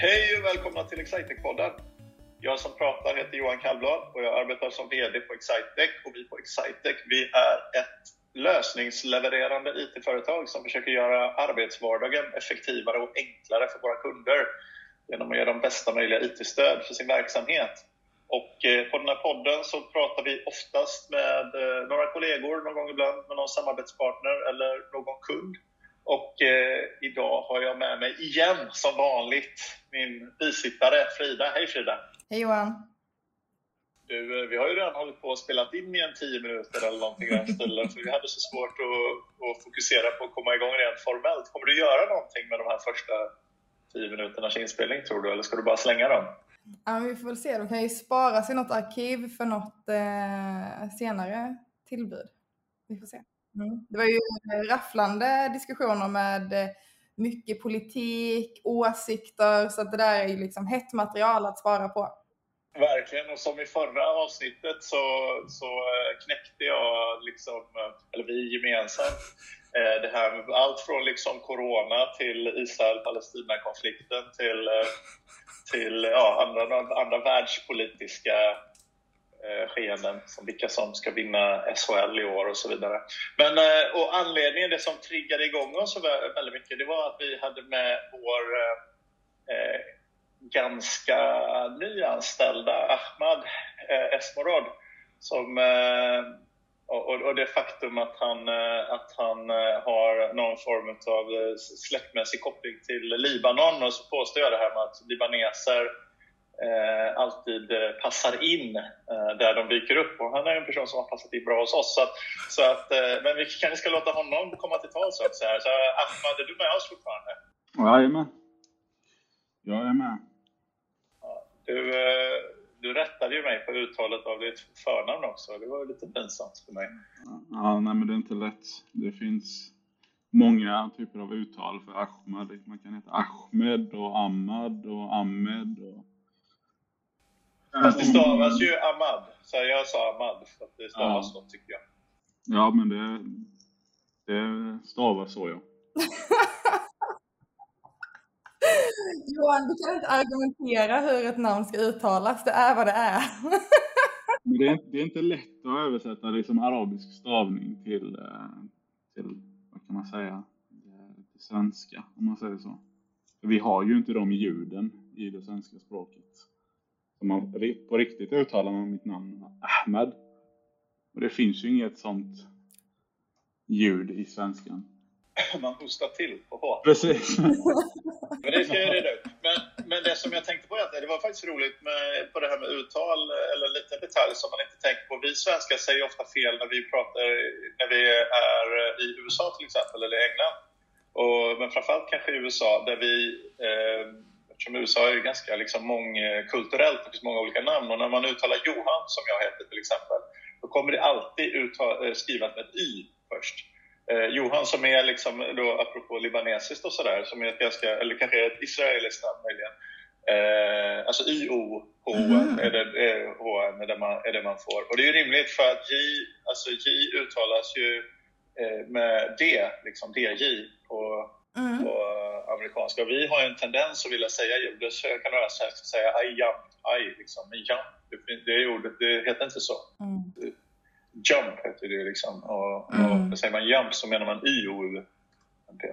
Hej och välkomna till Excitec-podden. Jag som pratar heter Johan Kallblad och jag arbetar som VD på Excitec. Och vi på Excitec vi är ett lösningslevererande IT-företag som försöker göra arbetsvardagen effektivare och enklare för våra kunder genom att ge dem bästa möjliga IT-stöd för sin verksamhet. Och eh, på den här podden så pratar vi oftast med eh, några kollegor, någon gång ibland med någon samarbetspartner eller någon kund. Och eh, idag har jag med mig igen, som vanligt, min bisittare Frida. Hej Frida! Hej Johan! Du, vi har ju redan hållit på och spelat in i en tio minuter eller någonting i den stilen, för vi hade så svårt att, att, fokusera på att komma igång rent formellt. Kommer du göra någonting med de här första tio minuternas inspelning tror du, eller ska du bara slänga dem? Ja, vi får väl se. De kan ju sparas i något arkiv för något eh, senare tillbud. Vi får se. Mm. Det var ju rafflande diskussioner med eh, mycket politik, åsikter, så att det där är ju liksom hett material att spara på. Verkligen, och som i förra avsnittet så, så eh, knäckte jag, liksom, eh, eller vi gemensamt, det här med allt från liksom corona till Israel-Palestina-konflikten till, till ja, andra, andra världspolitiska eh, Eh, skeenden, som vilka som ska vinna SHL i år och så vidare. Men eh, och anledningen, det som triggade igång oss väldigt mycket, det var att vi hade med vår eh, eh ganska nyanställda Ahmad eh, Esmorod som eh, och, och, det faktum att han, att han har någon form av släktmässig koppling till Libanon och så påstår jag det här med att libaneser eh, alltid eh, passar in eh, där de dyker upp. Och han är en person som har passat in bra hos oss. Så att, så att, eh, men vi kanske ska låta honom komma till tals. Så, så Ahmad, är du med oss fortfarande? Jajamän. Jag är med. Ja, du, eh, du rättade ju mig på uttalet av ditt förnamn också. Det var lite pinsamt för mig. Ja, nej men det är inte lätt. Det finns många typer av uttal för Ahmad. Man kan heta Ahmed och Ahmad och Ahmed och Fast det stavas ju Ahmad. Så jag sa Ahmad för att det stavas ja. så tycker jag. Ja, men det, det stavas så ja. Johan, du kan inte argumentera hur ett namn ska uttalas. Det är vad det är. men det är, det är inte lätt att översätta liksom arabisk stavning till, eh, till, vad kan man säga, till svenska om man säger så. För vi har ju inte de ljuden i det svenska språket. Så man, på riktigt uttalar man mitt namn Ahmed. Och det finns ju inget sånt ljud i svenskan. Man hostar till på H. Precis. men det ska jag reda ut. Men, men det som jag tänkte på är att det var faktiskt roligt med, på det här med uttal, eller lite detalj som man inte tänker på. Vi svenskar säger ofta fel när vi pratar, när vi är i USA till exempel, eller England. Och, men framförallt kanske i USA där vi eh, eftersom USA är ju ganska liksom mångkulturellt, det finns många olika namn och när man uttalar Johan, som jag heter till exempel, då kommer det alltid eh, skrivet med ett Y först. Eh, Johan som är liksom då apropå libanesiskt och sådär, som är ett ganska, eller kanske ett israeliskt namn möjligen. Eh, alltså I-O-H mm. är, det, är, H är, det man, är det man får. Och det är ju rimligt för att J, alltså J uttalas ju eh, med D, liksom DJ på, mm. på amerikanska. Vi har en tendens att vilja säga det kan några svenskar säga aj, jump, aj, liksom. Jump, det, det ordet, det heter inte så. Mm. Jump heter det liksom. Och, mm. och säger man jump så menar man IOU.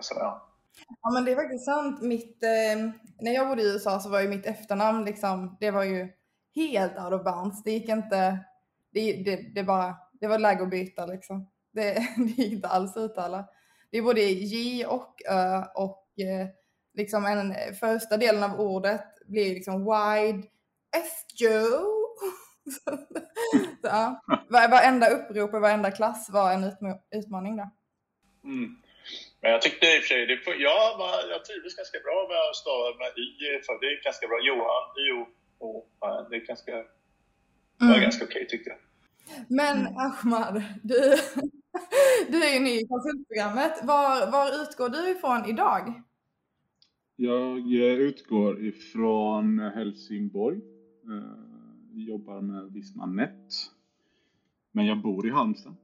Ja. ja men det är faktiskt sant. Mitt, eh, när jag bodde i USA så var ju mitt efternamn liksom, det var ju helt out of bounds. Det gick inte, det, det, det bara, det var läge att byta liksom. Det, det gick inte alls att uttala. Det är både J och Ö och Eh, liksom en första delen av ordet blir liksom wide S Joe. så, ja. Varenda upprop i varenda klass var en utmaning där. Mm. Men jag tyckte i och för sig, det, jag, var, jag trivdes ganska bra med att stava med Y, för det är ganska bra. Johan, Jo, O, det är ganska, mm. var ganska okej okay, tyckte jag. Men mm. Ahmad, du, du är ju ny i konsultprogrammet. Var, var utgår du ifrån idag? Jag eh, utgår ifrån Helsingborg. Jag eh, jobbar med Visma Net. Men jag bor i Halmstad.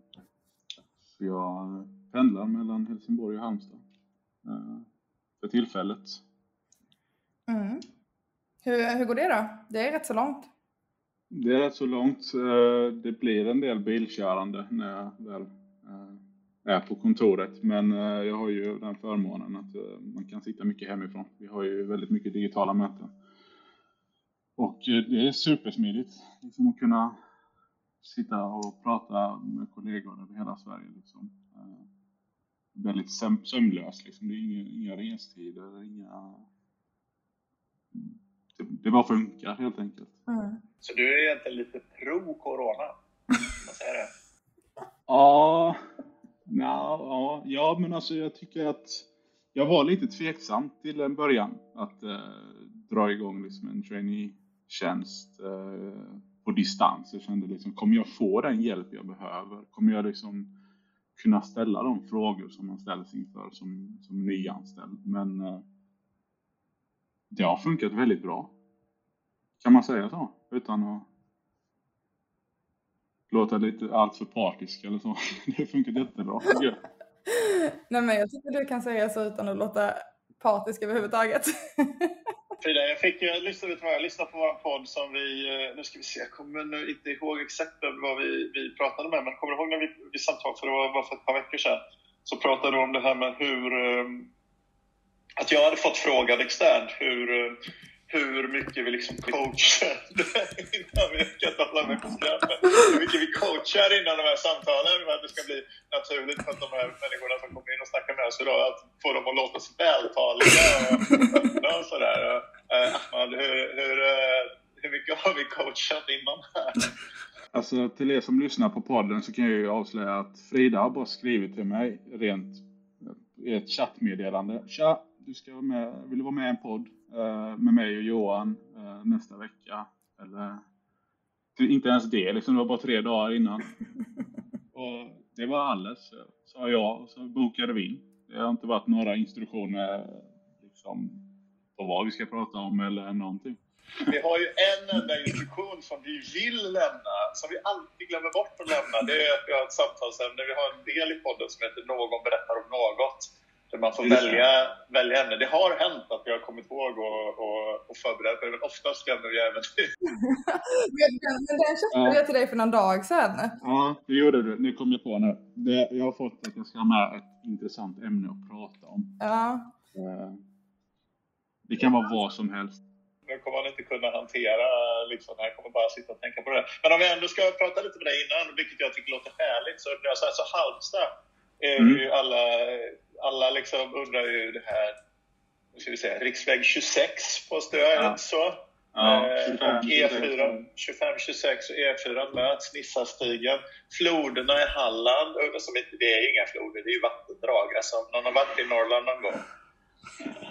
Så jag pendlar mellan Helsingborg och Halmstad. Eh, för tillfället. Mm. Hur, hur går det då? Det är rätt så långt. Det är rätt så långt. Det blir en del bilkörande när jag väl är på kontoret. Men jag har ju den förmånen att man kan sitta mycket hemifrån. Vi har ju väldigt mycket digitala möten. Och det är supersmidigt liksom att kunna sitta och prata med kollegor över hela Sverige. Liksom. Eh, väldigt söm sömlöst. Liksom. Det är inga, inga restider, inga... Det, det bara funkar helt enkelt. Mm. Så du är egentligen lite pro-corona? man säga det? Ja, ja, ja, men alltså jag tycker att jag var lite tveksam till en början att eh, dra igång liksom en trainee-tjänst. Eh, på distans. Jag kände liksom, kommer jag få den hjälp jag behöver? Kommer jag liksom kunna ställa de frågor som man ställs inför som, som nyanställd? Men eh, det har funkat väldigt bra. Kan man säga så? Utan att låta lite alltför partisk eller så. Det har funkat jättebra. Nej men jag tycker du kan säga så utan att låta partisk överhuvudtaget. Frida, jag, fick, jag, lyssnade, jag lyssnade på vår podd som vi, eh, nu ska vi se, jag kommer nu inte ihåg exakt vad vi, vi pratade med, men kommer du ihåg när vi, vi samtalade, för det var bara för ett par veckor sedan, så pratade du om det här med hur, eh, att jag hade fått frågan externt hur, eh, hur mycket vi liksom coachar innan vi kan tala med Hur mycket vi coachar innan de här samtalen för att det ska bli naturligt för att de här människorna som kommer in och snackar med oss idag, att få dem att låta sig vältaliga och öppna och sådär. Uh, Ahmad, hur, hur, uh, hur mycket har vi coachat innan här? Alltså till er som lyssnar på podden så kan jag ju avslöja att Frida har bara skrivit till mig rent i ett chattmeddelande. Tja, du ska vara med, vill du vara med i en podd? Eh, med mig och Johan eh, nästa vecka. Eller inte ens det, liksom, det var bara tre dagar innan. Och det var alldeles, sa jag, och så bokade vi in. Det har inte varit några instruktioner liksom, på vad vi ska prata om eller någonting. Vi har ju en enda instruktion som vi vill lämna, som vi alltid glömmer bort att lämna. Det är att vi har ett samtalsämne. Vi har en del i podden som heter Någon berättar om något. Där man får välja, välja ämne. Det har hänt att jag har kommit ihåg och, och, och förberett mig, men oftast glömmer vi även men, men den köpte ja. jag till dig för någon dag sedan. Ja, det gjorde du. Nu kom jag på nu. Det, jag har fått att jag ska ha med ett intressant ämne att prata om. Ja. Eh, det kan vara vad som helst. Nu kommer man inte kunna hantera liksom, jag kommer bara sitta och tänka på det. Men om vi ändå ska prata lite med dig innan, vilket jag tycker låter härligt, så, alltså, alltså Halmstad är mm. ju alla alla liksom undrar ju det här, vad ska vi säga, riksväg 26 påstår jag, ja. så? Ja, eh, E4, 25-26 och E4 möts, Nissastigen. Floderna i Halland, som inte, det är inga floder, det är ju vattendrag. Alltså, om någon har varit i Norrland någon gång.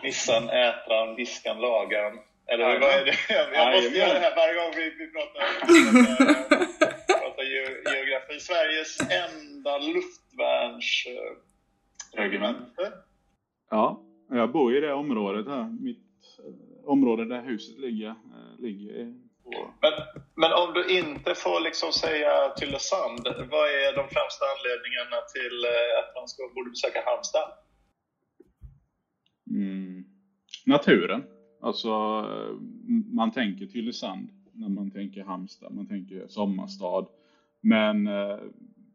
Nissan, Ätran, Viskan, Lagan. Eller ja, vad är det? Jag måste göra det här varje gång vi, vi pratar, pratar, pratar geografi. Sveriges enda luftvärns eh, regemente. Ja, jag bor i det området här. Mitt eh, område där huset ligger. Eh, ligger på... men, men om du inte får liksom säga Tylösand, vad är de främsta anledningarna till eh, att man ska, borde besöka Halmstad? Mm. Naturen. Alltså, man tänker Tylösand när man tänker Halmstad. Man tänker sommarstad. Men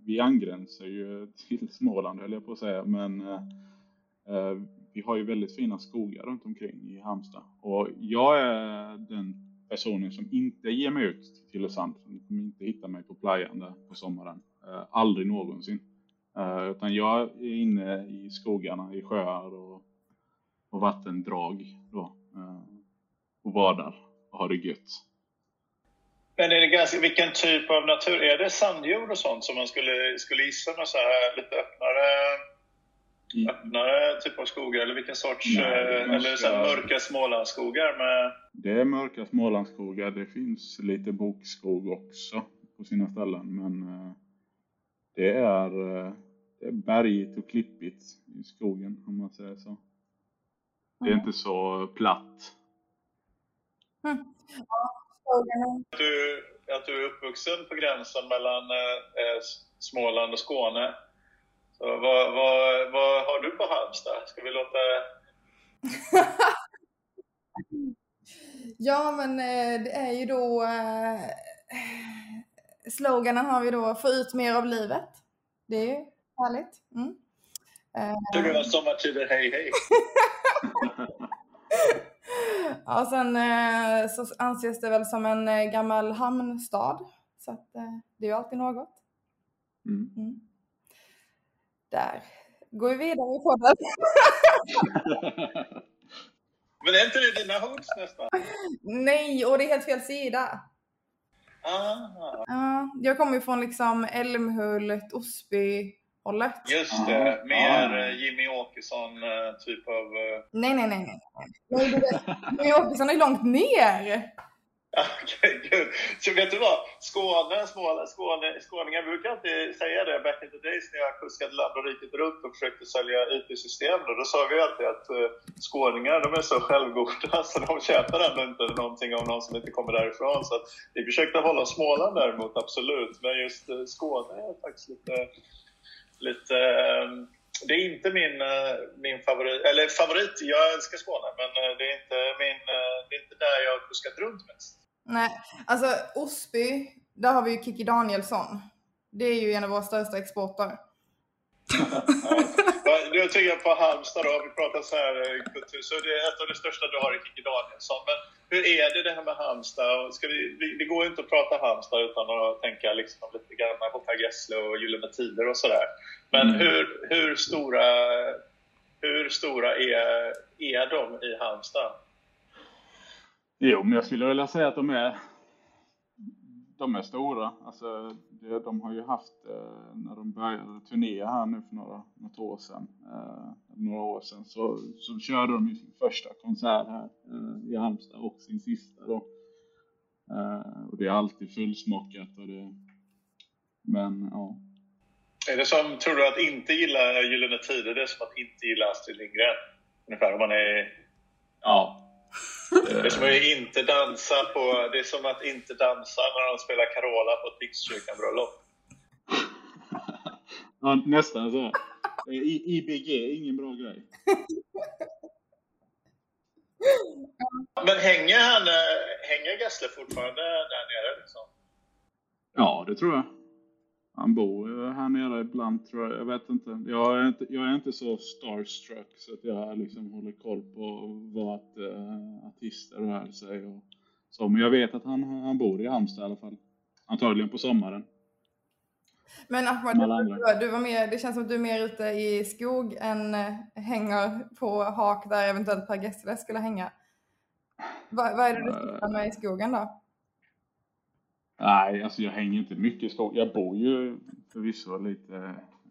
vi angränsar ju till Småland höll jag på att säga, men eh, eh, vi har ju väldigt fina skogar runt omkring i Halmstad. Och jag är den personen som inte ger mig ut till Tylösand. Ni kommer inte hitta mig på playan där på sommaren. Eh, aldrig någonsin. Eh, utan jag är inne i skogarna, i sjöar och, och vattendrag då. Eh, och badar och har det gött. Men är det ganska, vilken typ av natur? Är det sandjord och sånt som man skulle, skulle gissa med så här lite öppnare, mm. öppnare typ av skogar? Eller vilken sorts, Nej, eh, eller så mörka Smålandsskogar med... Det är mörka Smålandsskogar. Det finns lite bokskog också på sina ställen. Men eh, det är, eh, det är bergigt och klippigt i skogen om man säger så. Det är mm. inte så platt. Mm. Ja. Att du, att du är uppvuxen på gränsen mellan eh, Småland och Skåne. Så vad, vad, vad har du på Halmstad? Ska vi låta... Ja, men eh, det är ju då... Eh, sloganen har vi då, få ut mer av livet. Det är ju härligt. Mm. Det var sommartider, hej hej. ja, sen eh, så anses det väl som en eh, gammal hamnstad. Så att, eh, det är ju alltid något. Mm. Mm. Där går vi vidare i podden. Men är inte det dina hoods nästan? Nej, och det är helt fel sida. Ah, Ja, jag kommer ju från liksom Älmhult, Osby hållet. just det. Mer ja. eh, Jimmy Åkesson eh, typ av... eh, Nej, nej, nej. nej. Jimmy Åkesson är långt ner. Okej, gud. Så vet du vad? Skåne, Småland, Skåne, skåningar brukar alltid säga det back in the days när jag kuskade land och riket runt och försökte sälja IT-system. Då, då sa vi alltid att uh, skåningar de är så självgoda så de köper ändå inte någonting av någon som inte kommer därifrån. Så att vi försökte hålla Småland däremot, absolut. Men just uh, Skåne är faktiskt lite... lite eh, det är inte min, eh, min favorit, eller favorit, jag älskar Skåne, men eh, det är inte, min, det är inte där jag har kuskat runt mest. Nej, alltså Osby, där har vi ju Kikki Danielsson. Det är ju en av våra största exporter. Jag tänker på Halmstad då, vi pratar så här eh, kultur, så det är ett av de största du har i Kikki Danielsson. Men hur är det det här med Halmstad? Ska vi, vi, det går ju inte att prata Halmstad utan att tänka liksom lite grann på Per Gessle och Gyllene Tider och sådär. Men Mm. hur, hur stora, hur stora är, är de i Halmstad? Jo, men jag skulle vilja säga att de är, de är stora. Alltså, det, de har ju haft, eh, när de började turnera här nu för några, något år sedan, eh, några år sedan, så, så körde de ju sin första konsert här eh, i Halmstad och sin sista då. Eh, och det är alltid fullsmockat och det, men ja. Är det som, tror du att inte gilla Gyllene Tider, det är som att inte gilla Astrid Lindgren? Ungefär om man är Ja. Det är som att inte dansa på, det är som att inte dansa när de spelar Carola på ett Pingstkyrkan-bröllop. ja, nästan så. Eh, I, IBG, ingen bra grej. Men hänger han, eh, hänger Gessle fortfarande där nere liksom? Ja, det tror jag. Han bor ju här nere ibland tror jag. Jag vet inte. Jag är inte, jag är inte så starstruck så att jag liksom håller koll på vad uh, artister rör sig och så. Men jag vet att han, han bor i Halmstad i alla fall. Antagligen på sommaren. Men Ahmad, du, var mer, det känns som att du är mer ute i skog än eh, hänger på hak där eventuellt Per Gessle skulle hänga. Va, vad är det du sysslar med i skogen då? Nej, alltså jag hänger inte mycket i skogen. Jag bor ju förvisso lite,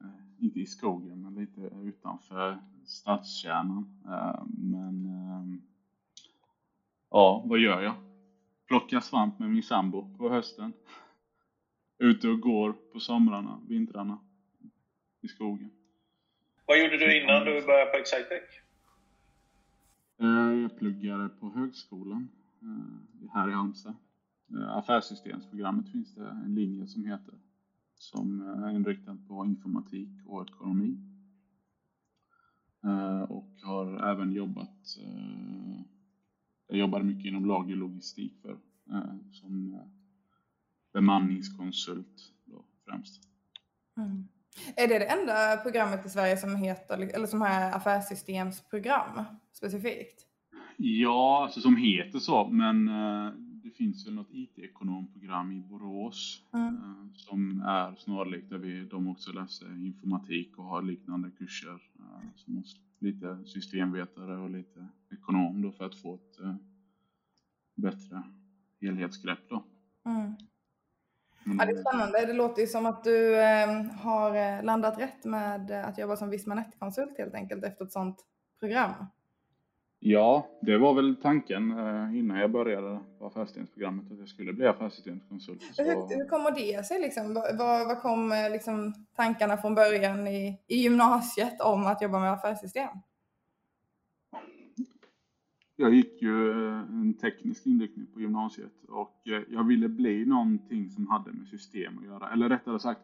eh, inte i skogen, men lite utanför stadskärnan. Eh, men eh, ja, vad gör jag? Plockar svamp med min sambo på hösten. Ute och går på somrarna, vintrarna i skogen. Vad gjorde du innan du började på Excitec? Jag pluggade på högskolan här i Halmstad. Eh, Affärssystemsprogrammet finns det en linje som heter som eh, är inriktad på informatik och ekonomi. Eh, Och har även jobbat, jag jobbade mycket inom lagerlogistik för som bemanningskonsult då främst. Mm. Är det det enda programmet i Sverige som heter, eller som har affärssystemsprogram specifikt? Ja, alltså som heter så, men finns väl något IT-ekonomprogram i Borås Mm. som är snarlikt där vi, de också läser informatik och har liknande kurser. eh, som lite systemvetare och lite ekonom då för att få ett eh, bättre helhetsgrepp då. Mm. Ja, det är spännande. Det låter ju som att du har landat rätt med att jobba som Visma.net-konsult helt enkelt efter ett sånt program. Ja, det var väl tanken eh, innan jag började på affärssystemsprogrammet att jag skulle bli affärssystemskonsult. Så- Hur, hur kommer det sig liksom? Vad, kom eh, liksom tankarna från början i, i gymnasiet om att jobba med affärssystem? Jag gick ju eh, en teknisk inriktning på gymnasiet och jag ville bli någonting som hade med system att göra. Eller rättare sagt,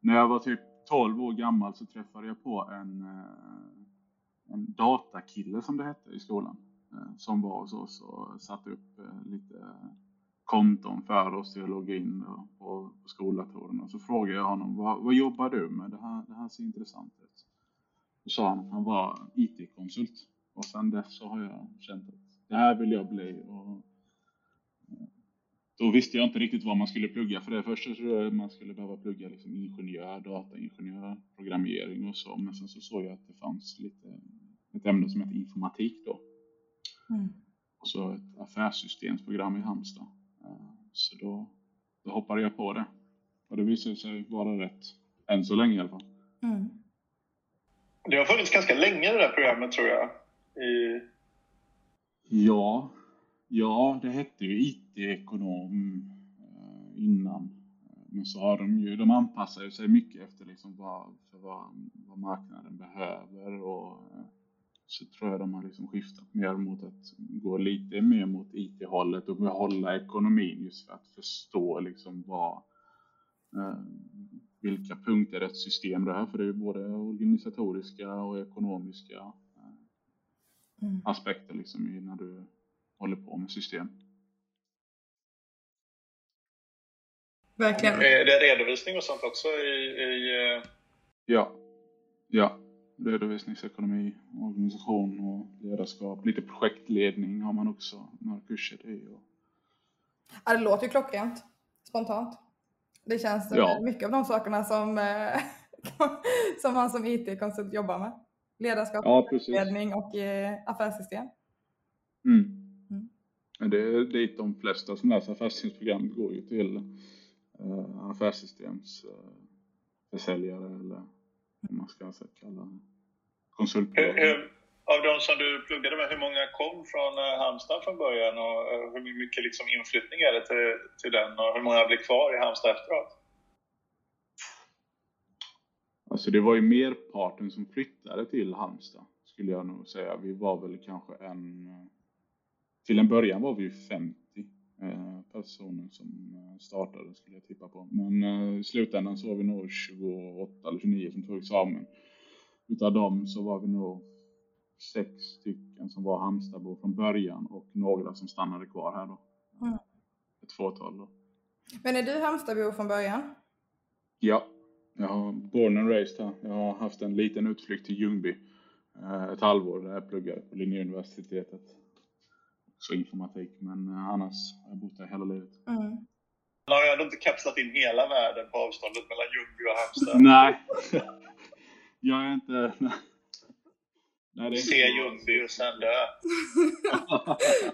när jag var typ 12 år gammal så träffade jag på en, en datakille som det hette i skolan. Eh, som var hos oss och satte upp eh, lite konton för oss till att logga in på, på skoldatorerna. Så frågade jag honom, vad, vad jobbar du med? Det här, det här ser intressant ut. Då sa han att han var IT-konsult. Och sedan dess så har jag känt att det här vill jag bli. Och då visste jag inte riktigt vad man skulle plugga för det. Först så trodde jag att man skulle behöva plugga liksom ingenjör, dataingenjör, programmering och så. Men sen så såg jag att det fanns lite, ett ämne som heter informatik då. Mm. Och så ett affärssystemsprogram i Halmstad. Eh, så då, då hoppade jag på det. Och det visade sig vara rätt, än så länge i alla fall. Mm. Det har funnits ganska länge det där programmet tror jag. I... Ja, ja, det hette ju IT-ekonom eh, innan. Men så har de ju, de anpassar sig mycket efter liksom vad, vad, vad marknaden behöver och eh, så tror jag de har liksom skiftat mer mot att gå lite mer mot IT-hållet och behålla ekonomin just för att förstå liksom vad, eh, vilka punkter ett system rör. För det är både organisatoriska och ekonomiska mm. aspekter liksom när du håller på med system. Verkligen. Är det redovisning och sånt också i... i... Eh? Ja. Ja redovisningsekonomi, organisation och ledarskap. Lite projektledning har man också några kurser i. Och... Ja, det låter ju klockrent, spontant. Det känns ja. mycket av de sakerna som, eh, som man som IT-konsult jobbar med. Ledarskap, ja, ledning och eh, affärssystem. Mm. Mm. Det är dit de flesta som läser affärssystemsprogram går ju till uh, affärssystems uh, eller vad man ska kalla konsultbolag. Av de som du pluggade med, hur många kom från eh, Halmstad från början och eh, hur mycket liksom inflyttning är det till, till den och hur många blir kvar i Halmstad efteråt? Alltså det var ju merparten som flyttade till Halmstad skulle jag nog säga. Vi var väl kanske en... Till en början var vi ju 50 eh, personer som startade skulle jag tippa på. Men i slutändan så var vi nog 28 eller 29 som tog examen. Utav dem så var vi nog sex stycken som var Halmstadbor från början och några som stannade kvar här då. Mm. Ett fåtal då. Men är du Halmstadbo från början? Ja, jag har born and raised här. Jag har haft en liten utflykt till Ljungby eh, ett halvår där jag pluggade på Linnéuniversitetet. Också informatik, men eh, annars har jag bott här hela livet. Mm. Man har ju ändå inte kapslat in hela världen på avståndet mellan Ljungby och Halmstad. Nej. Jag är inte... Nej, det är Se Ljungby och sen dö.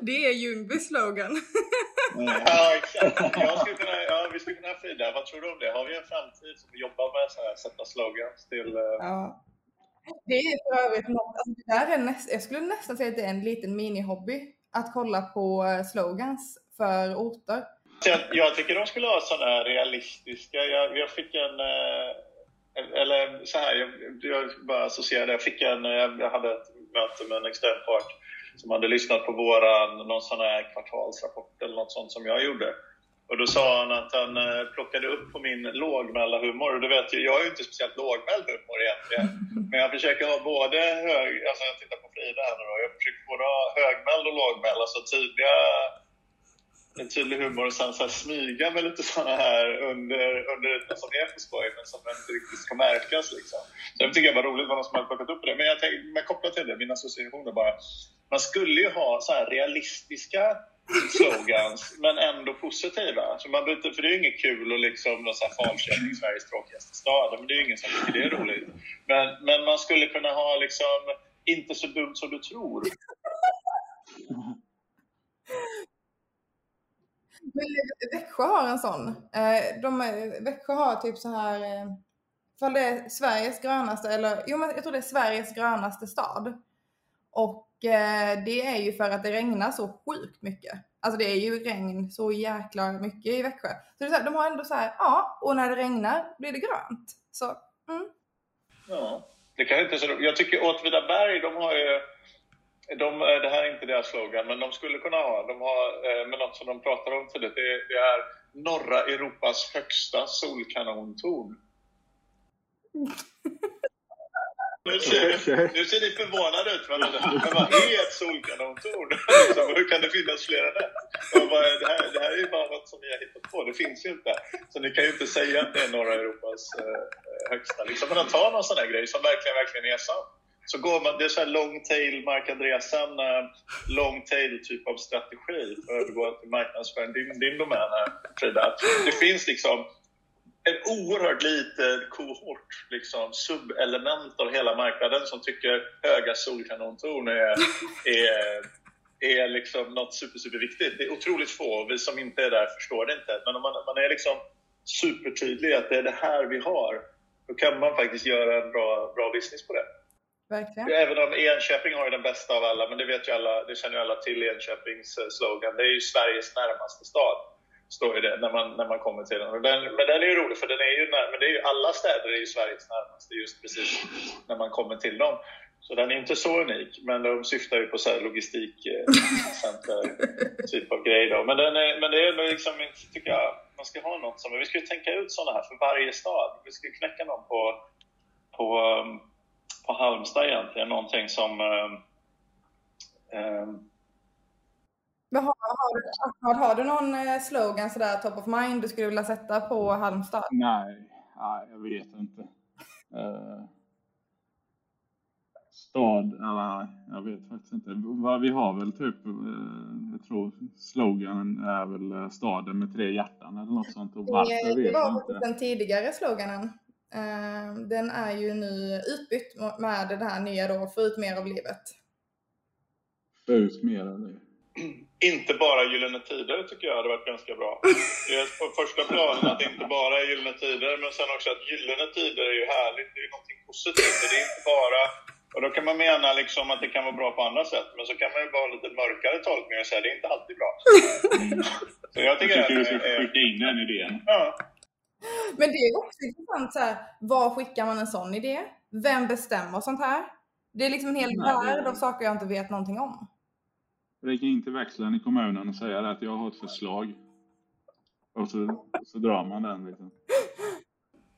det är Ljungbys slogan. ja, exakt. Jag skulle kunna, ja, vi skulle kunna Frida, vad tror du om det? Har vi en framtid som jobbar med att sätta slogans till... Uh... Ja. Det är för övrigt något, alltså det där är näst, jag skulle nästan säga att det är en liten minihobby. Att kolla på eh, slogans för orter. Jag, jag tycker de skulle ha sådana realistiska. Jag, jag fick en uh eller så här, jag, jag bara associerade, jag fick en, jag hade ett möte med en extern part som hade lyssnat på våran, någon sån här kvartalsrapport eller något sånt som jag gjorde. Och då sa han att han eh, plockade upp på min lågmälda humor. Och du vet ju, jag har ju inte speciellt lågmäld humor egentligen. Men jag försöker ha både hög, alltså jag tittar på Frida här nu då, jag försöker både ha högmäld och lågmäld, alltså tydliga en tydlig humor och sen så här smyga med lite sådana här under, under det som är på skoj men som inte riktigt ska märkas. Liksom. Så det tycker jag var roligt vad någon som hade plockat upp det. Men jag tänkte, men kopplat till det, min association är bara, man skulle ju ha så här realistiska slogans men ändå positiva. Så man byter, för det är ju inget kul att liksom, så här Falköping, Sveriges tråkigaste stad, men det är ju ingen som tycker det är roligt. Men, men man skulle kunna ha liksom, inte så dumt som du tror. Men Växjö har en sån. Eh, de, Växjö har typ så här, eh, för det är Sveriges grönaste, eller jo men jag tror det är Sveriges grönaste stad. Och eh, det är ju för att det regnar så sjukt mycket. Alltså det är ju regn så jäkla mycket i Växjö. Så så här, de har ändå så här, ja, och när det regnar blir det grönt. Så, mm. Ja, det kan inte så Jag tycker Åtvidaberg, de har ju de, eh, det här är inte deras slogan, men de skulle kunna ha. De har, eh, men något som de pratar om tidigt, det, det är norra Europas högsta solkanontorn. Nu ser, nu ser ni förvånade ut. Men vad är ett solkanontorn? Liksom, hur kan det finnas fler än ett? Det, här, det här är ju bara något som ni har hittat på. Det finns ju inte. Så ni kan ju inte säga att det är norra Europas eh, högsta. Liksom, men att ta någon sån här grej som verkligen, verkligen är sann. Så går man, det är så här long tail, Mark Andreasen, eh, long tail typ av strategi för att övergå till marknadsföring. Din, din domän här, Frida. Det finns liksom en oerhört liten kohort, liksom, subelement av hela marknaden som tycker höga solkanontorn är, är, är liksom något super, super viktigt. Det är otroligt få, vi som inte är där förstår det inte. Men om man, man är liksom supertydlig att det är det här vi har, då kan man faktiskt göra en bra, bra business på det. Verkligen. Även om Enköping har ju den bästa av alla, men det vet ju alla, det känner ju alla till Enköpings eh, slogan. Det är ju Sveriges närmaste stad står ju det när man, när man kommer till den. den. Men den är ju rolig för den är ju, när, men det är ju, alla städer är ju Sveriges närmaste just precis när man kommer till dem. Så den är inte så unik, men de syftar ju på så här logistikcenter typ av grej då. Men, den är, men det är liksom, tycker jag, man ska ha något som, vi ska ju tänka ut sådana här för varje stad. Vi ska knäcka någon på, på, på Halmstad egentligen, någonting som um, um, men har, har, har, du någon eh, slogan sådär top of mind du skulle vilja sätta på Halmstad? Nej, nej jag vet inte. Stad, eller jag vet faktiskt inte. Vi har väl typ, uh, jag tror sloganen är väl staden med tre hjärtan eller något sånt. Och varför det, var inte. den tidigare sloganen. Uh, den är ju nu utbytt med det här nya då, få ut mer av livet. Få ut mer av livet inte bara Gyllene Tider tycker jag hade varit ganska bra. Dels på första planen att det inte bara är Gyllene Tider, men sen också att Gyllene Tider är ju härligt. Det är ju någonting positivt. Det är inte bara... Och då kan man mena liksom att det kan vara bra på andra sätt, men så kan man ju bara ha lite mörkare tolkning och säga att det är inte alltid bra. Så jag tycker, jag tycker att du ska skicka in den idén. Ja. Men det är också intressant, så här, var skickar man en sån idé? Vem bestämmer sånt här? Det är liksom en hel värld av saker jag inte vet någonting om. Ringa in till växeln i kommunen och säga att jag har ett förslag. Och så, så drar man den liksom.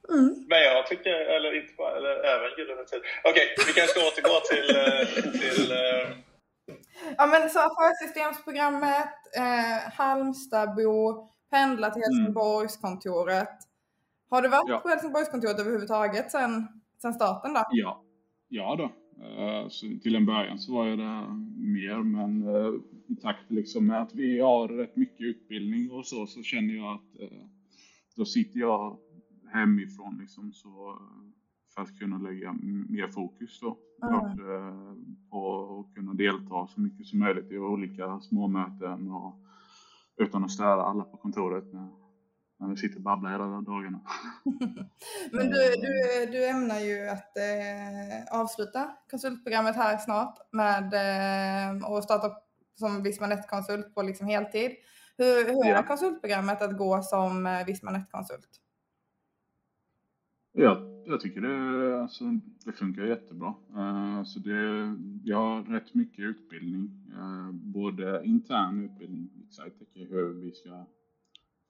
Mm. Men jag tycker, eller inte bara, eller även Gyllene Tid. Okej, vi kanske ska återgå till... Eh, till uh... Ja men så affärssystemsprogrammet, eh, Halmstadbo, pendla till mm. Helsingborgskontoret. Har du varit ja. på Helsingborgskontoret överhuvudtaget sen, sen starten då? Ja, ja då. Eh, så till en början så var jag där mer, men eh, i takt liksom med att vi har rätt mycket utbildning och så, så känner jag att eh, då sitter jag hemifrån liksom så för att kunna lägga mer fokus då mm. på att kunna delta så mycket som möjligt i olika småmöten och utan att störa alla på kontoret med när vi sitter och babblar hela dagarna. Men du, du, du ämnar ju att eh, avsluta konsultprogrammet här snart med eh, och starta som Visma konsult på liksom heltid. Hur, hur är konsultprogrammet att gå som eh, Visma konsult Ja, jag tycker det, alltså, det funkar jättebra. Uh, det, jag har rätt mycket utbildning, uh, både intern utbildning, hur vi ska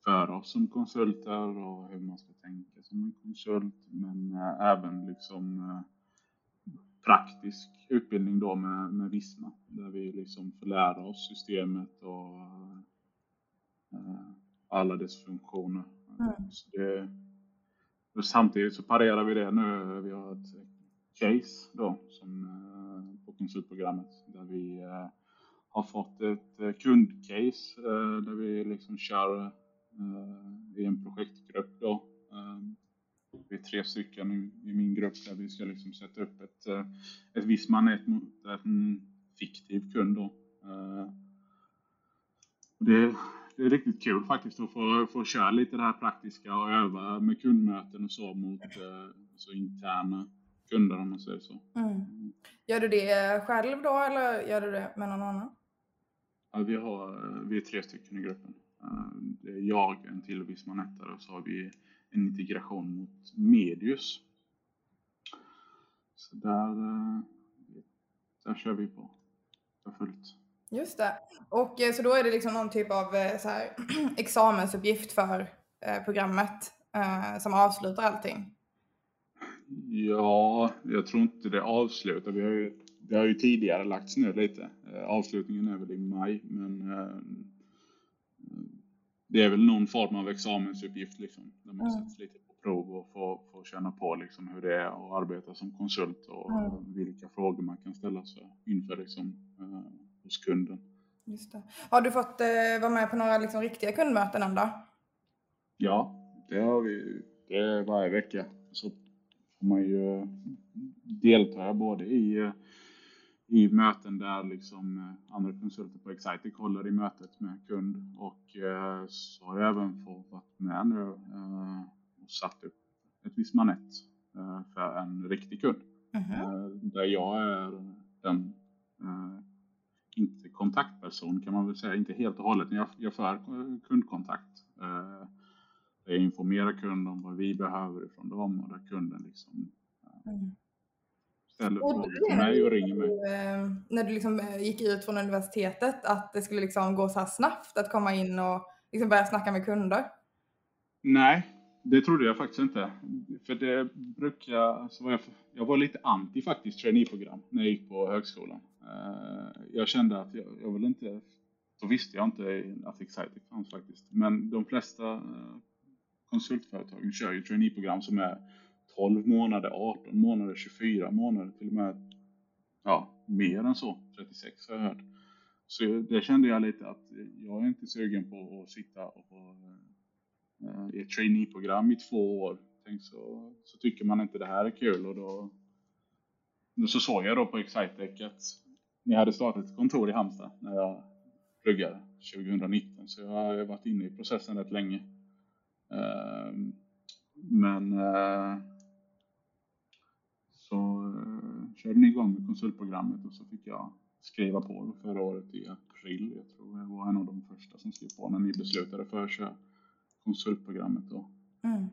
för oss som konsulter och hur man ska tänka som en konsult. Men äh, även liksom praktisk utbildning då med, med Visma. Där vi liksom får lära oss systemet och alla dess funktioner. Mm. Så det, samtidigt så parerar vi det nu. Vi har ett case då som, eh, på konsultprogrammet där vi eh, har fått ett eh, kundcase där vi liksom kör i en projektgrupp då. Vi är tre stycken i min grupp där vi ska liksom sätta upp ett, ett visst manett mot en fiktiv kund då. Det, det är riktigt kul faktiskt att få, få köra lite det här praktiska och öva med kundmöten och så mot så interna kunder om man säger så. Mm. Gör du det själv då eller gör du det med någon annan? Ja, vi, har, vi är tre stycken i gruppen. Det är jag, en till Vismanettare och så har vi en integration mot Medius. Så där, eh, där kör vi på för fullt. Just det. Och eh, så då är det liksom någon typ av eh, så här, examensuppgift för programmet som avslutar allting? Ja, jag tror inte det avslutar. Vi har ju, det har ju tidigare lagts ner lite. Eh, avslutningen är väl i maj, men eh, det är väl någon form av examensuppgift liksom. Där man mm. sätts lite på prov och får, får känna på liksom hur det är att arbeta som konsult och mm. vilka frågor man kan ställa sig inför liksom, eh, hos kunden. Just det. Har du fått eh, vara med på några liksom, riktiga kundmöten än då? Ja, det har vi. Det är varje vecka. Så får man ju delta både i, i möten där liksom andra konsulter på Excitec håller i mötet med kund och eh, så har jag även fått vara med nu eh, och satt upp ett visst manett eh, för en riktig kund. Mm -hmm. Där jag är den inte kontaktperson kan man väl säga, inte helt och hållet. Jag, jag för kundkontakt. Eh, jag informerar kunden om vad vi behöver ifrån dem och där kunden liksom eh, mm. ställer frågor till mig och ringer mig. Eh, när du liksom eh, gick ut från universitetet, att det skulle liksom gå så här snabbt att komma in och liksom börja snacka med kunder? Nej, det trodde jag faktiskt inte. För det brukar, alltså var jag, jag var lite anti faktiskt traineeprogram när jag gick på högskolan. Eh, jag kände att jag, jag vill inte, då visste jag inte att Excitec fanns faktiskt. Men de flesta eh, konsultföretagen kör ju traineeprogram som är 12 månader, 18 månader, 24 månader, till och med ja, mer än så, 36 har jag hört. Så det kände jag lite att jag är inte sugen på att sitta och eh, i ett traineeprogram i två år. Tänk så, så tycker man inte det här är kul och då, så såg jag då på Excitec att ni hade startat ett kontor i Halmstad när jag pluggade 2019 så jag har varit inne i processen rätt länge. Ehm, men eh, så eh, körde ni igång med konsultprogrammet och så fick jag skriva på förra året i april. Jag tror jag var en av de första som skrev på när ni beslutade för att köra konsultprogrammet. Då. Mm.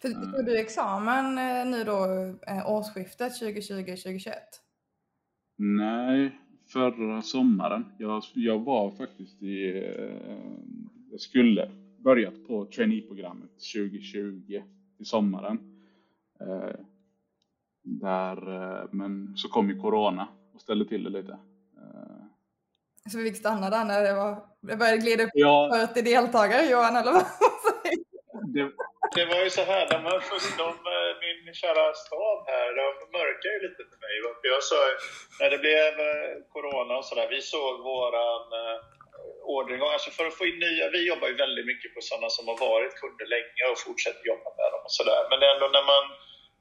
För, tog du examen eh, nu då årsskiftet 2020-2021? Nej, förra sommaren. Jag, jag var faktiskt i... Eh, jag skulle börjat på traineeprogrammet 2020 i sommaren. Eh, där, eh, men så kom ju Corona och ställde till det lite. Så vi fick stanna där när det, var, det började glida upp ja, 40 deltagare Johan, eller vad det, det var ju så här, de, de, min kära stab här, de mörkar ju lite för mig. Jag sa, när det blev eh, Corona och sådär, vi såg våran eh, orderingång, alltså för att få in nya, vi jobbar ju väldigt mycket på sådana som har varit kunder länge och fortsätter jobba med dem och sådär. Men det ändå när man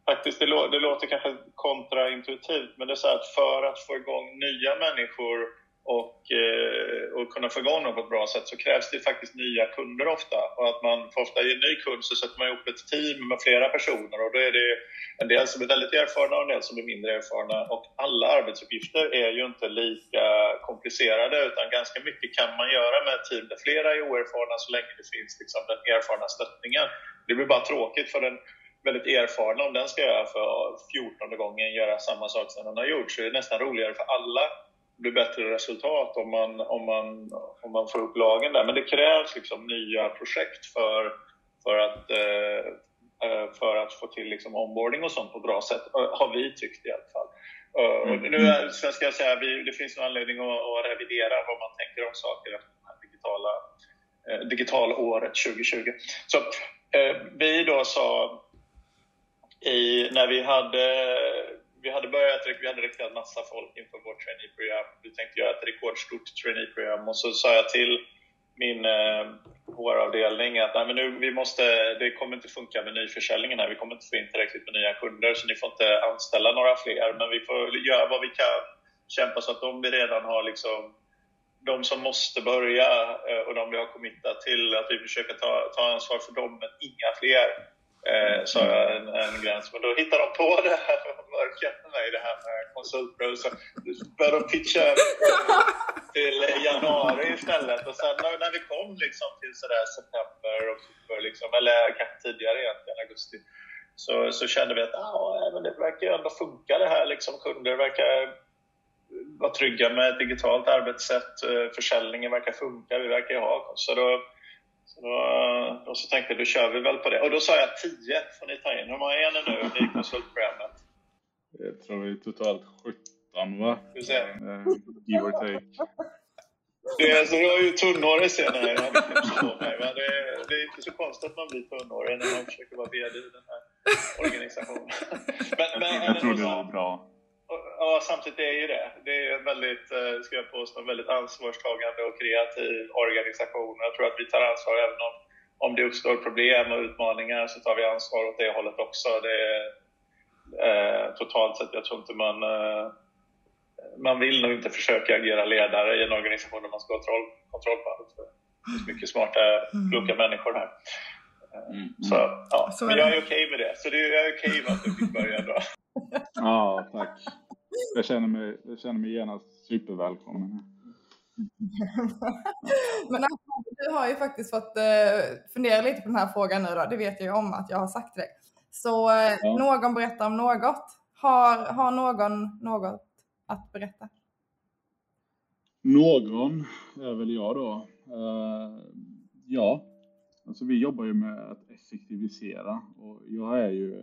faktiskt, det, det låter kanske kontraintuitivt, men det är så att för att få igång nya människor och, eh, och kunna få igång dem på ett bra sätt så krävs det faktiskt nya kunder ofta. Och att man för ofta i en ny kund så sätter man ihop ett team med flera personer och då är det en del som är väldigt erfarna och en del som är mindre erfarna. Och alla arbetsuppgifter är ju inte lika komplicerade utan ganska mycket kan man göra med ett team där flera är oerfarna så länge det finns liksom den erfarna stöttningen. Det blir bara tråkigt för den väldigt erfarna om den ska göra för fjortonde gången göra samma sak som den har gjort så är det nästan roligare för alla blir bättre resultat om man, om, man, om man får upp lagen där. Men det krävs liksom nya projekt för, för, att, eh, eh för att få till liksom onboarding och sånt på bra sätt, eh, har vi tyckt i alla fall. Eh, mm. Och nu är, sen ska jag säga, vi, det finns en anledning att, att, revidera vad man tänker om saker efter det här digitala, eh, digitalåret 2020. Så eh, vi då sa i, när vi hade vi hade börjat, vi hade rekryterat massa folk inför vårt traineeprogram. Vi tänkte göra ett rekordstort traineeprogram och så sa jag till min eh, HR-avdelning att Nej, men nu, vi måste, det kommer inte funka med nyförsäljningen här. Vi kommer inte få in tillräckligt med nya kunder så ni får inte anställa några fler. Men vi får göra vad vi kan, kämpa så att de vi redan har liksom de som måste börja eh, och de vi har committat till, att vi försöker ta, ta ansvar för dem, men inga fler eh, sa jag en, en, gräns. Men då hittade de på det här och med mig, det här med konsultbrev. Så började de pitcha till januari istället. Och sen när, när vi kom liksom till sådär september, oktober, liksom, eller kanske tidigare egentligen, augusti, så, så kände vi att ah, men det verkar ju ändå funka det här. Liksom, kunder verkar vara trygga med ett digitalt arbetssätt. Eh, försäljningen verkar funka, vi verkar ju ha. Så då så då, då så tänkte jag, då kör vi väl på det. Och då sa jag 10 får ni ta in. Hur många är ni nu i konsultprogrammet? Jag tror vi är totalt 17 va? Du ser. Eh, give or take. Det är, så jag är ju tunnhårig ni. Jag hade inte på mig, men det, är, det är inte så konstigt att man blir tunnhårig när man försöker vara VD i den här organisationen. Men, men, Jag tror det var bra. Ja, samtidigt är ju det. Det är en väldigt, eh, ska jag påstå, en väldigt ansvarstagande och kreativ organisation. Jag tror att vi tar ansvar även om, om det uppstår problem och utmaningar så tar vi ansvar åt det hållet också. Det är, eh, totalt sett, jag tror inte man... Eh, man vill nog inte försöka agera ledare i en organisation där man ska ha kontroll, kontroll på allt. Det finns mycket smarta, kloka människor här. Mm. Så, ja. Så är Men jag är okej med det. Så det, jag är okej med att du fick börja då. Ja, tack. Jag känner mig, jag känner mig genast supervälkommen. Men Ahmed, du har ju faktiskt fått eh, fundera lite på den här frågan nu då. Det vet jag ju om att jag har sagt till dig. Så eh, Ja. någon berättar om något. Har, har någon något att berätta? Någon är väl jag då. Eh, ja, alltså vi jobbar ju med att effektivisera och jag är ju,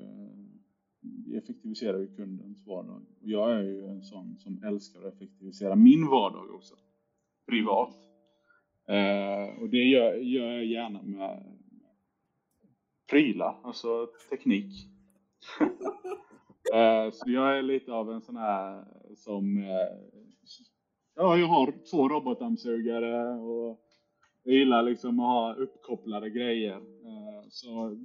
vi effektiviserar ju kundens vardag. Och jag är ju en sån som älskar att effektivisera min vardag också, privat. Eh, och det gör, gör jag gärna med prylar, alltså teknik. Eh, Så jag är lite av en sån här som eh, Ja, jag har två robotdammsugare och jag gillar liksom att ha uppkopplade grejer. Eh, Så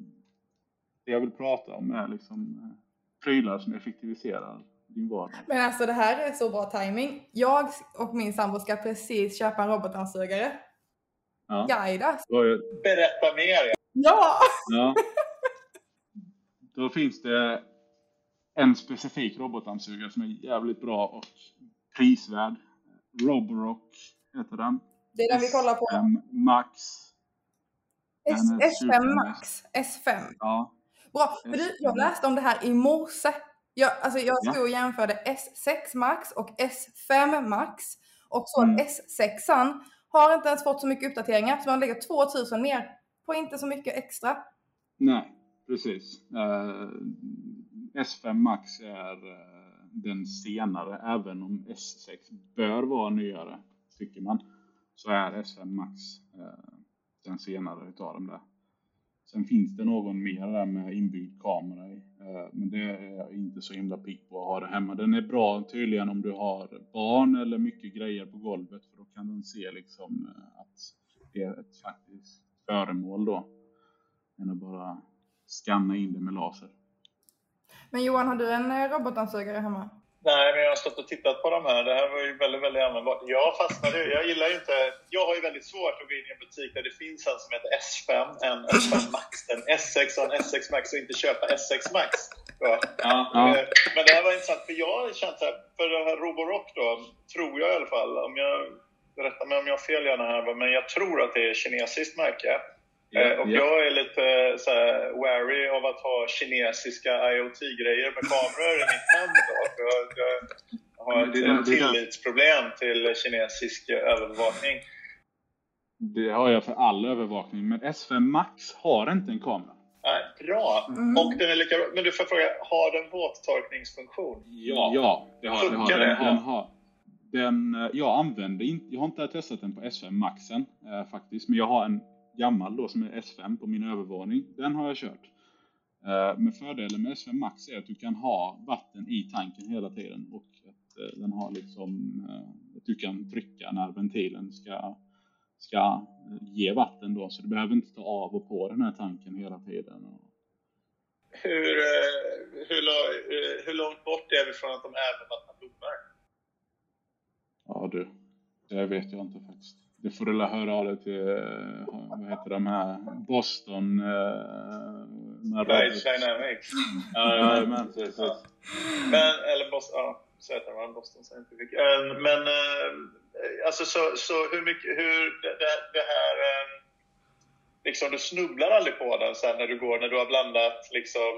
det jag vill prata om är liksom eh, prylar som effektiviserar din vardag. Men alltså det här är så bra timing. Jag och min sambo ska precis köpa en robotdammsugare. Ja. Guida. Då, är- Berätta mer! Ja! ja. Då finns det en specifik robotdammsugare som är jävligt bra och prisvärd. Roborock heter den. Det är den vi kollar på. SM Max. S- den är S5 super- Max. S5. Ja, Bra. För du, jag läste om det här i morse. Jag, alltså jag Ja. stod och jämförde S6 Max och S5 Max. Och så Mm. S6an har inte ens fått så mycket uppdateringar. Så de lägger 2000 mer på inte så mycket extra. Nej, precis. Eh, S5 Max är eh, den senare, även om S6 bör vara nyare, tycker man. Så är S5 Max eh, den senare utav dem där. Sen finns det någon mer där med inbyggd kamera i. Eh, men det är jag inte så himla pigg på att ha det hemma. Den är bra tydligen om du har barn eller mycket grejer på golvet. För då kan den se liksom eh, att det är ett faktiskt föremål då. Än att bara scanna in det med laser. Men Johan, har du en eh, robotdammsugare hemma? Nej, men jag har stått och tittat på de här. Det här var ju väldigt, väldigt användbart. Jag fastnade ju. Jag gillar ju inte... Jag har ju väldigt svårt att gå in i en butik där det finns en som heter S5, en S5 Max, en S6 och en S6 Max och inte köpa S6 Max. Ja. Ja. Eh, Men det här var intressant, för jag har känt så här, för det här Roborock då, tror jag i alla fall, om jag berättar mig om jag har fel gärna här, men jag tror att det är kinesiskt märke. Eh, och jag är lite så här, wary av att ha kinesiska IoT-grejer med kameror i mitt hem då. Jag, jag har ett det det tillitsproblem till kinesisk övervakning. Det har jag för all övervakning. Men S5 Max har inte en kamera. Nej, bra! Mm. Och den är lika bra. Men du får fråga, har den våttorkningsfunktion? Ja, ja det har, det har den. den, har, den eh, jag använder inte, jag har inte testat den på S5 Maxen eh, faktiskt. Men jag har en gammal då som är S5 på min övervåning. Den har jag kört. Eh, men fördelen med S5 Max är att du kan ha vatten i tanken hela tiden. Och att eh, den har liksom, eh, att du kan trycka när ventilen ska, ska ge vatten då. Så du behöver inte ta av och på den här tanken hela tiden. Hur, hur, hur långt bort är vi från att de även vattnar blommor? Ja du, det vet jag inte faktiskt. Det får du la höra av dig till, eh, vad heter de här, Boston... Eh, med Light Dynamics. Ja, ja, men precis. Men, eller Boston, ja, säger man Boston Scientific. Eh, Men, alltså så, så hur mycket, hur det, det, här, liksom du snubblar aldrig på den sen när du går, när du har blandat liksom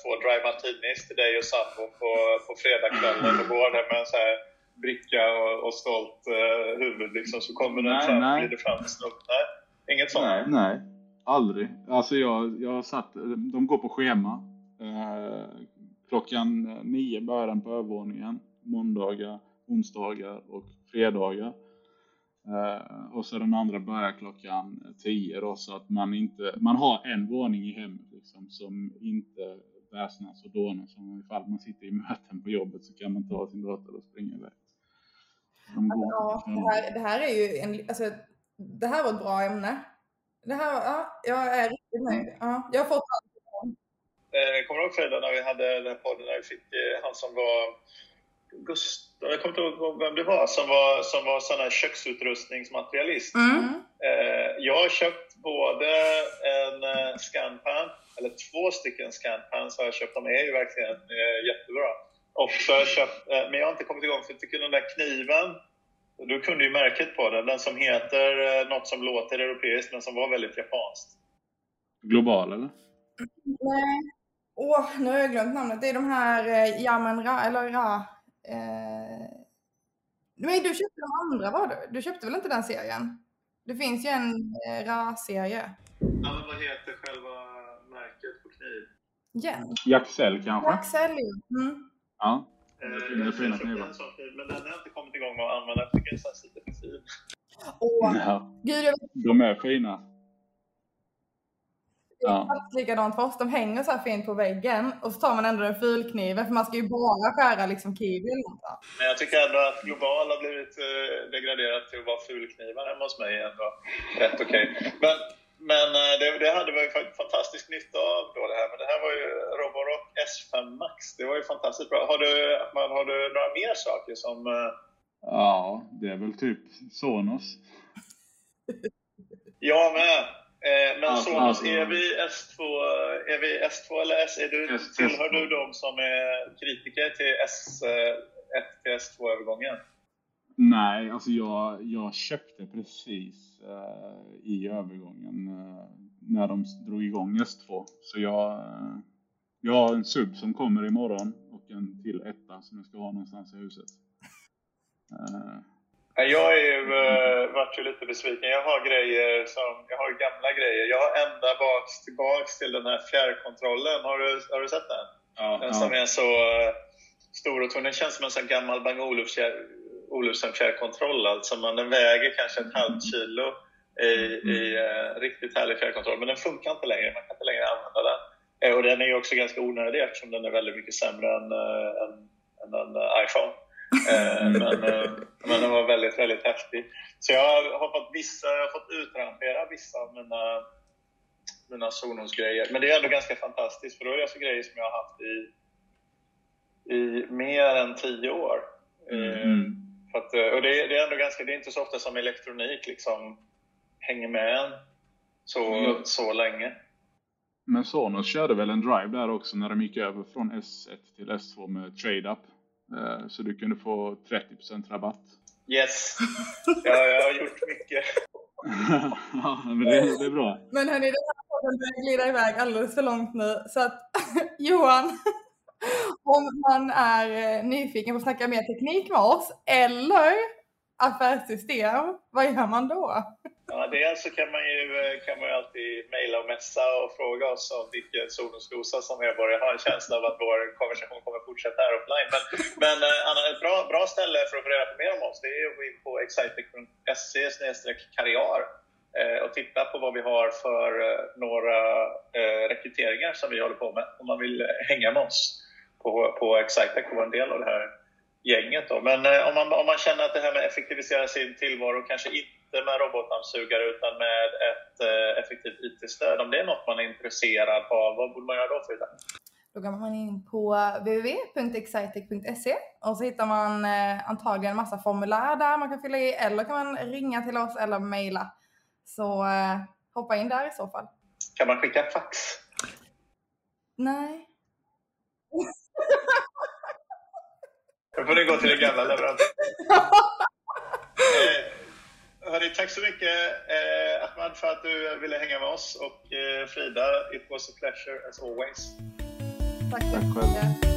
två dry martinis till dig och sambon på, på fredagskvällen och går där med en så här bricka och, och stolt eh, huvud liksom, så kommer den Nej, fram, nej. blir det fram snubb. Nej. Inget sånt? Nej, nej. Aldrig. Alltså jag, jag satt, de går på schema. Eh, klockan nio börjar den på övervåningen. Måndagar, onsdagar och fredagar. Eh, och så den andra börjar klockan tio då, så att man inte, man har en våning i hemmet liksom, som inte väsnas och dånas. Om ifall man sitter i möten på jobbet så kan man ta sin dator och springa iväg. Går Ja, det här, det här är ju en, alltså, det här var ett bra ämne. Det här, ja, jag är riktigt nöjd. Ja, jag har fått allt. Eh, kommer du ihåg Frida när vi hade den här podden när vi fick eh, han som var Gustav, jag kommer inte ihåg vem det var, som var, som var sån här köksutrustningsmaterialist. Mm. Eh, jag har köpt både en scanpan, eller två stycken scanpans har jag köpt. De är ju verkligen jättebra. Och så eh, men jag har inte kommit igång för jag tycker den där kniven, du kunde ju märket på den, den som heter eh, något som låter europeiskt men som var väldigt japanskt. Global eller? Nej. Åh, nu har jag glömt namnet. Det är de här eh, Yamen Ra, eller Ra. Eh... Nej, du köpte de andra var du? Du köpte väl inte den serien? Det finns ju en eh, Ra-serie. Ja, men vad heter själva märket på kniv? Igen. Jaxell kanske? Axel. Mm. Ja. Eh, Det är fina knivar. men den har inte kommit igång med att använda. För fin. Åh, ja. gud, jag De är fina. Ja. exakt likadant för oss. De hänger så här fint på väggen och så tar man ändå en fulkniven för man ska ju bara skära liksom kiwi eller något. Men jag tycker ändå att Global har blivit eh, degraderat till att vara fulknivar hemma hos mig. Ändå rätt okej. Men, men eh, det, det hade vi fa- fantastisk nytta av då det här. Men det här var ju Roborock S5 Max. Det var ju fantastiskt bra. Har du, man, har du några mer saker som... eh, Ja, det är väl typ Sonos. Jag med. Eh, men Alltså, Sonos, alltså. är vi S2, är vi S2 eller S? Är du, tillhör S2. du de som är kritiker till S1 till S2-övergången? Nej, alltså jag, jag köpte precis eh, i övergången eh, när de drog igång S2. Så jag, eh, jag har en sub som kommer imorgon och en till etta som jag ska ha någonstans i huset. Eh, Ja, Jag är ju, uh, vart ju lite besviken. Jag har grejer som, jag har gamla grejer. Jag har ända baks, tillbaks till den här fjärrkontrollen. Har du, har du sett den? ja, Den som är så eh, stor och tung. Den känns som en sån gammal Bang Olufsen- Olufsen fjärrkontroll. Alltså, men den väger kanske ett halvt kilo i, i eh, riktigt härlig fjärrkontroll. Men den funkar inte längre. Man kan inte längre använda den. Eh, och den är också ganska onödig eftersom den är väldigt mycket sämre än, eh, än, än en eh, iPhone. Eh, men, eh, men den var väldigt, väldigt häftig. Så jag har fått vissa, jag har fått utrangera vissa av mina, mina Sonos-grejer. Men det är ändå ganska fantastiskt för då är det alltså grejer som jag har haft i, i mer än tio år. Mm. Att, eh, och det, är- det är ändå ganska, det är inte så ofta som elektronik liksom hänger med en så, Mm. så länge. Men Sonos körde väl en drive där också när de gick över från S1 till S2 med trade-up. Eh, så du kunde få 30% rabatt. Yes! Ja, jag har gjort mycket. ja, men det, det är bra. Men hörni, den här podden börjar glida iväg alldeles för långt nu. Så att Johan, om man är eh, nyfiken på att snacka mer teknik med oss eller affärssystem, vad gör man då? Ja, dels så kan man ju, eh, kan man ju alltid mejla och messa och fråga oss om vilken Sonos-dosa som vår. Jag har en känsla av att vår konversation kommer fortsätta här offline. Men, men eh, Anna, ett bra, bra ställe för att få reda på mer om oss det är att gå in på excitec.se karriär och titta på vad vi har för några rekryteringar som vi håller på med om man vill hänga med oss på, på Excitec och vara en del av det här gänget. Då. Men eh, om, man, om man känner att det här med att effektivisera sin tillvaro kanske inte med robotdammsugare utan med ett eh, effektivt IT-stöd. Om det är något man är intresserad av, vad borde man göra då Frida? Då går man in på www.excitec.se och så hittar man eh, antagligen en massa formulär där man kan fylla i eller kan man ringa till oss eller mejla. Så hoppa in där i så fall. Kan man skicka fax? Nej. Då får ni gå till den gamla leverantören. eh, hörni, tack så mycket eh, Ahmad för att du ville hänga med oss och eh, Frida, it was a pleasure as always. Tack Tack själv.